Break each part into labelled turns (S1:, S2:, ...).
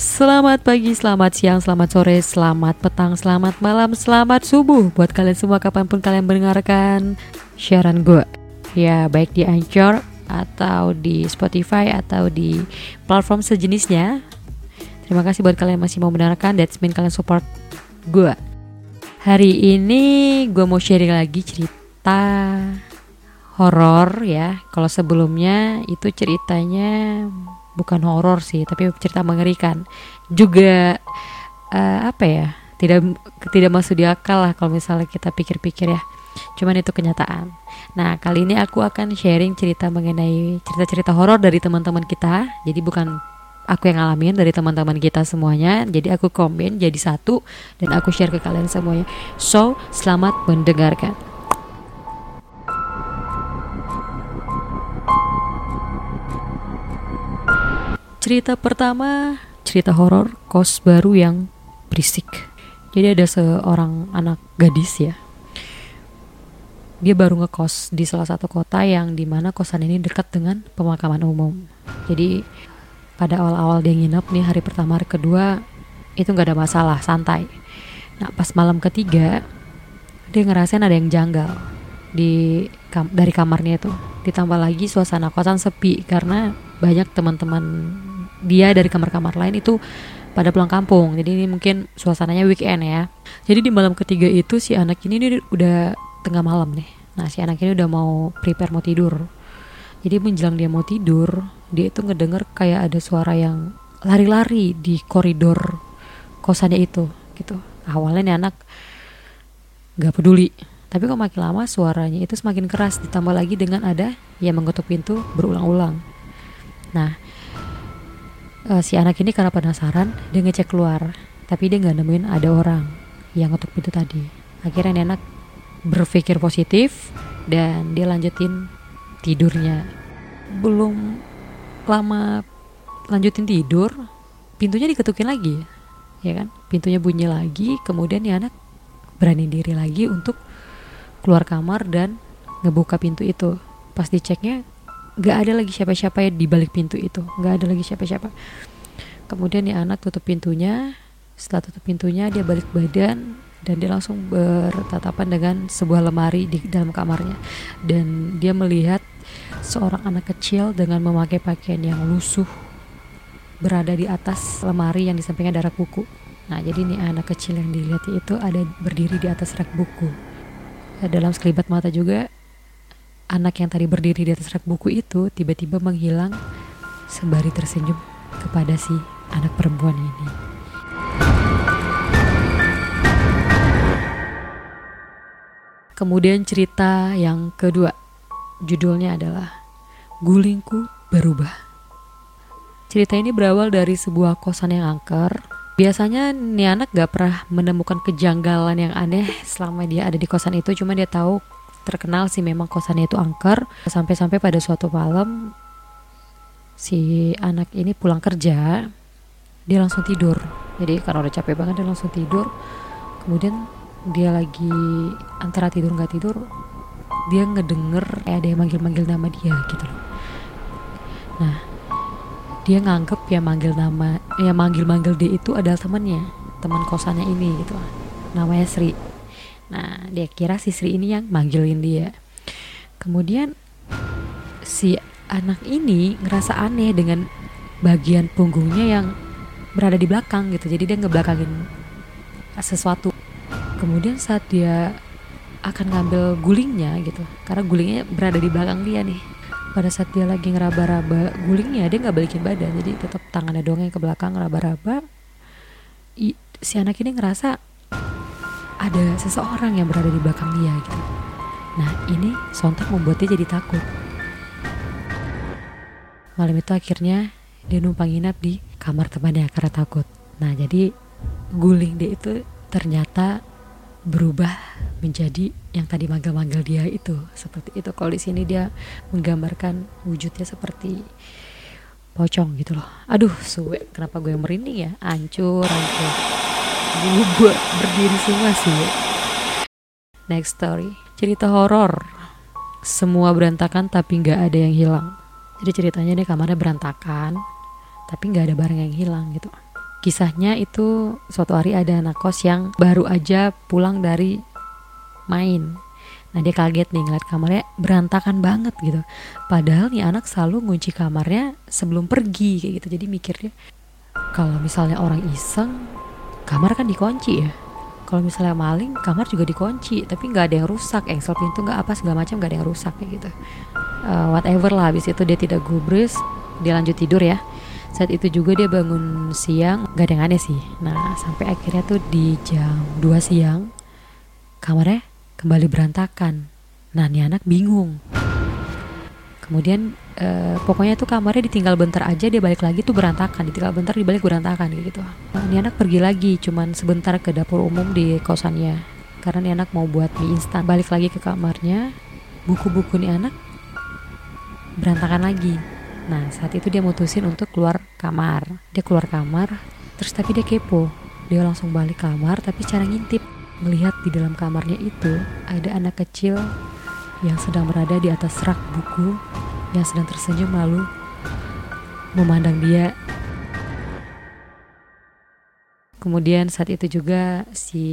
S1: Selamat pagi, selamat siang, selamat sore, selamat petang, selamat malam, selamat subuh Buat kalian semua kapan pun kalian mendengarkan siaran gue Ya, baik di Anchor atau di Spotify atau di platform sejenisnya. Terima kasih buat kalian masih mau mendengarkan That's mean kalian support gue Hari ini gue mau sharing lagi cerita horor ya. Kalau sebelumnya itu ceritanya bukan horor sih tapi cerita mengerikan. Juga uh, apa ya tidak tidak masuk di akal lah kalau misalnya kita pikir-pikir ya. Cuman itu kenyataan. Nah kali ini aku akan sharing cerita mengenai cerita-cerita horor dari teman-teman kita. Jadi bukan aku yang ngalamin dari teman-teman kita semuanya. Jadi aku komen jadi satu dan aku share ke kalian semuanya. So selamat mendengarkan Cerita pertama, cerita horor kos baru yang berisik. Jadi ada seorang anak gadis ya. Dia baru ngekos di salah satu kota yang di mana kosan ini dekat dengan pemakaman umum. Jadi pada awal-awal dia nginep nih hari pertama hari kedua itu nggak ada masalah santai. Nah pas malam ketiga dia ngerasain ada yang janggal di kam dari kamarnya itu. Ditambah lagi suasana kosan sepi karena banyak teman-teman dia dari kamar-kamar lain itu pada pulang kampung. Jadi ini mungkin suasananya weekend ya. Jadi di malam ketiga itu si anak ini nih udah tengah malam nih. Nah si anak ini udah mau prepare mau tidur. Jadi menjelang dia mau tidur dia itu ngedenger kayak ada suara yang lari-lari di koridor kosannya itu gitu. Awalnya nih anak nggak peduli tapi kok makin lama suaranya itu semakin keras ditambah lagi dengan ada yang mengetuk pintu berulang-ulang. Nah uh, si anak ini karena penasaran dia ngecek keluar. Tapi dia nggak nemuin ada orang yang ngetuk pintu tadi. Akhirnya anak berpikir positif dan dia lanjutin tidurnya. Belum lama lanjutin tidur pintunya diketukin lagi ya kan? Pintunya bunyi lagi kemudian ya anak berani diri lagi untuk keluar kamar dan ngebuka pintu itu. Pas diceknya nggak ada lagi siapa-siapa ya di balik pintu itu. Nggak ada lagi siapa-siapa. Kemudian ya anak tutup pintunya. Setelah tutup pintunya dia balik badan dan dia langsung bertatapan dengan sebuah lemari di dalam kamarnya. Dan dia melihat seorang anak kecil dengan memakai pakaian yang lusuh berada di atas lemari yang di sampingnya ada rak buku. Nah jadi nih anak kecil yang dilihat itu ada berdiri di atas rak buku. Dalam sekelibat mata juga anak yang tadi berdiri di atas rak buku itu tiba-tiba menghilang sembari tersenyum kepada si anak perempuan ini. Kemudian cerita yang kedua, judulnya adalah Gulingku Berubah. Cerita ini berawal dari sebuah kosan yang angker. Biasanya nih anak gak pernah menemukan kejanggalan yang aneh selama dia ada di kosan itu, cuma dia tahu terkenal sih memang kosannya itu angker. Sampai-sampai pada suatu malam si anak ini pulang kerja dia langsung tidur. Jadi karena udah capek banget dia langsung tidur. Kemudian dia lagi antara tidur nggak tidur dia ngedenger kayak ada yang manggil-manggil nama dia gitu loh. Nah dia nganggep ya manggil nama ya manggil-manggil dia itu adalah temannya teman kosannya ini gitu. Namanya Sri Nah, dia kira si Sri ini yang manggilin dia. Kemudian si anak ini ngerasa aneh dengan bagian punggungnya yang berada di belakang gitu. Jadi dia ngebelakangin sesuatu. Kemudian saat dia akan ngambil gulingnya gitu, karena gulingnya berada di belakang dia nih. Pada saat dia lagi ngeraba-raba gulingnya, dia nggak balikin badan, jadi tetap tangannya doang yang ke belakang ngeraba-raba. Si anak ini ngerasa ada seseorang yang berada di belakang dia gitu. Nah ini sontak membuat dia jadi takut. Malam itu akhirnya dia numpang nginap di kamar temannya karena takut. Nah jadi guling dia itu ternyata berubah menjadi yang tadi manggil-manggil dia itu seperti itu. Kalau di sini dia menggambarkan wujudnya seperti pocong gitu loh. Aduh, suwe, kenapa gue merinding ya? Ancur, ancur gue berdiri semua sih next story cerita horor semua berantakan tapi nggak ada yang hilang jadi ceritanya deh kamarnya berantakan tapi nggak ada barang yang hilang gitu Kisahnya itu suatu hari ada anak kos yang baru aja pulang dari main. Nah dia kaget nih ngeliat kamarnya berantakan banget gitu. Padahal nih anak selalu ngunci kamarnya sebelum pergi kayak gitu. Jadi mikirnya kalau misalnya orang iseng, kamar kan dikunci ya. Kalau misalnya maling, kamar juga dikunci, tapi nggak ada yang rusak, engsel pintu nggak apa segala macam nggak ada yang rusak kayak gitu. Uh, whatever lah, habis itu dia tidak gubris, dia lanjut tidur ya. Saat itu juga dia bangun siang gak ada yang aneh sih. Nah sampai akhirnya tuh di jam 2 siang kamarnya kembali berantakan. Nah nih anak bingung. Kemudian eh, pokoknya tuh kamarnya ditinggal bentar aja dia balik lagi tuh berantakan. Ditinggal bentar dibalik berantakan gitu. Nah, nih anak pergi lagi cuman sebentar ke dapur umum di kosannya. Karena nih anak mau buat mie instan. Balik lagi ke kamarnya buku-buku nih anak berantakan lagi. Nah saat itu dia mutusin untuk keluar kamar. Dia keluar kamar Terus tapi dia kepo. Dia langsung balik kamar tapi cara ngintip. Melihat di dalam kamarnya itu Ada anak kecil Yang sedang berada di atas rak buku Yang sedang tersenyum lalu Memandang dia Kemudian saat itu juga si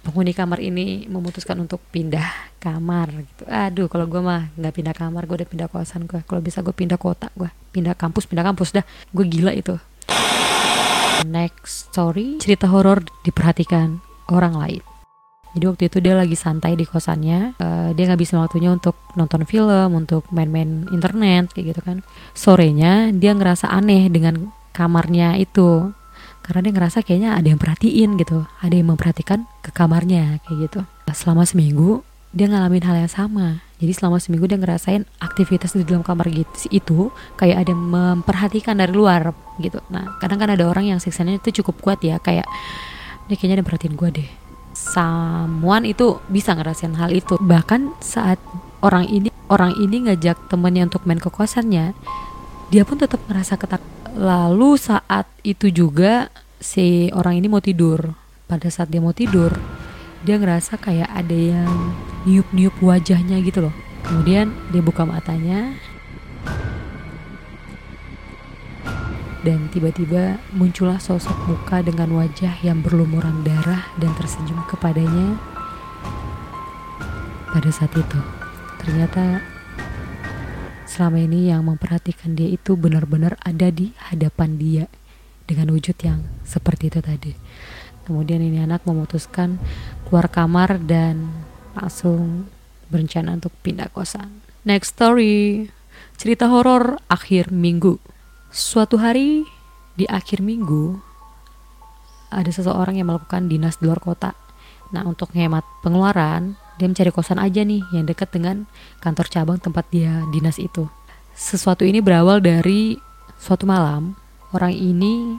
S1: penghuni kamar ini memutuskan untuk pindah kamar gitu. Aduh, kalau gue mah nggak pindah kamar, gue udah pindah kosan gue. Kalau bisa gue pindah kota, gue pindah kampus, pindah kampus dah. Gue gila itu. Next story, cerita horor diperhatikan orang lain. Jadi waktu itu dia lagi santai di kosannya, uh, dia ngabisin waktunya untuk nonton film, untuk main-main internet kayak gitu kan. Sorenya dia ngerasa aneh dengan kamarnya itu karena dia ngerasa kayaknya ada yang perhatiin gitu ada yang memperhatikan ke kamarnya kayak gitu. Selama seminggu dia ngalamin hal yang sama. Jadi selama seminggu dia ngerasain aktivitas di dalam kamar gitu itu kayak ada memperhatikan dari luar gitu. Nah kadang kan ada orang yang siksanya itu cukup kuat ya kayak ini kayaknya ada yang perhatiin gue deh samuan itu bisa ngerasain hal itu. Bahkan saat orang ini orang ini ngajak temennya untuk main ke kosannya dia pun tetap ngerasa ketak. Lalu saat itu juga si orang ini mau tidur. Pada saat dia mau tidur dia ngerasa kayak ada yang niup-niup wajahnya gitu loh. Kemudian dia buka matanya. Dan tiba-tiba muncullah sosok muka dengan wajah yang berlumuran darah dan tersenyum kepadanya pada saat itu ternyata selama ini yang memperhatikan dia itu benar-benar ada di hadapan dia dengan wujud yang seperti itu tadi. Kemudian ini anak memutuskan keluar kamar dan langsung berencana untuk pindah kosan. Next story, cerita horor akhir minggu. Suatu hari di akhir minggu ada seseorang yang melakukan dinas di luar kota. Nah untuk menghemat pengeluaran, dia mencari kosan aja nih yang dekat dengan kantor cabang tempat dia dinas itu. Sesuatu ini berawal dari suatu malam orang ini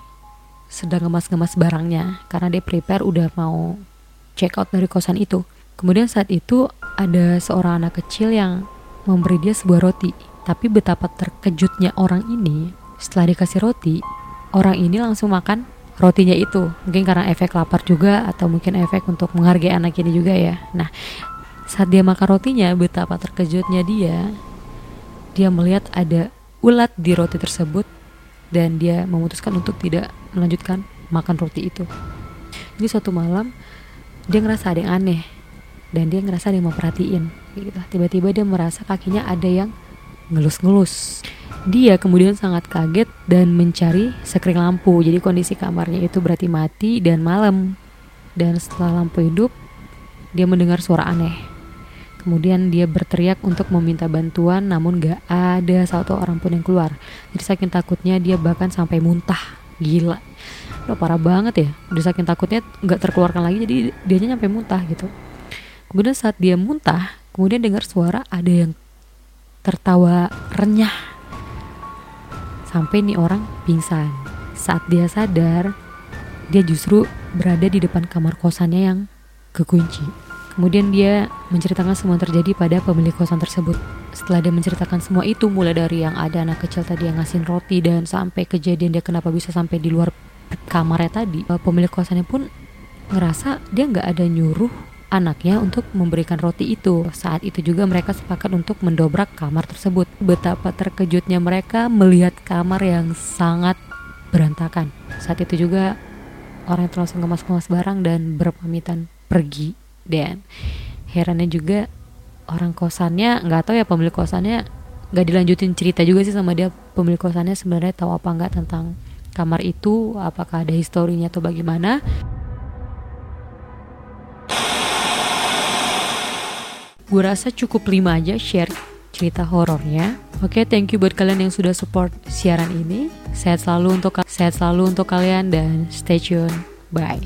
S1: sedang ngemas-ngemas barangnya karena dia prepare udah mau check out dari kosan itu. Kemudian saat itu ada seorang anak kecil yang memberi dia sebuah roti. Tapi betapa terkejutnya orang ini setelah dikasih roti, orang ini langsung makan rotinya itu. Mungkin karena efek lapar juga atau mungkin efek untuk menghargai anak ini juga ya. Nah saat dia makan rotinya betapa terkejutnya dia. Dia melihat ada ulat di roti tersebut dan dia memutuskan untuk tidak melanjutkan makan roti itu. Jadi suatu malam dia ngerasa ada yang aneh dan dia ngerasa ada yang memperhatiin gitu tiba-tiba dia merasa kakinya ada yang ngelus-ngelus dia kemudian sangat kaget dan mencari sekring lampu. Jadi kondisi kamarnya itu berarti mati dan malam. Dan setelah lampu hidup, dia mendengar suara aneh. Kemudian dia berteriak untuk meminta bantuan namun gak ada satu orang pun yang keluar. Jadi saking takutnya dia bahkan sampai muntah. Gila. Udah parah banget ya. Udah saking takutnya gak terkeluarkan lagi jadi dia nyampe muntah gitu. Kemudian saat dia muntah, kemudian dengar suara ada yang tertawa renyah sampai nih orang pingsan. Saat dia sadar, dia justru berada di depan kamar kosannya yang kekunci. Kemudian dia menceritakan semua yang terjadi pada pemilik kosan tersebut. Setelah dia menceritakan semua itu, mulai dari yang ada anak kecil tadi yang ngasih roti dan sampai kejadian dia kenapa bisa sampai di luar kamarnya tadi, pemilik kosannya pun ngerasa dia nggak ada nyuruh anaknya untuk memberikan roti itu. Saat itu juga mereka sepakat untuk mendobrak kamar tersebut. Betapa terkejutnya mereka melihat kamar yang sangat berantakan. Saat itu juga orang itu langsung ngemas-ngemas barang dan berpamitan pergi. Dan herannya juga orang kosannya nggak tahu ya pemilik kosannya nggak dilanjutin cerita juga sih sama dia pemilik kosannya sebenarnya tahu apa nggak tentang kamar itu apakah ada historinya atau bagaimana gue rasa cukup lima aja share cerita horornya. Oke, okay, thank you buat kalian yang sudah support siaran ini. Sehat selalu untuk sehat selalu untuk kalian dan stay tune. Bye.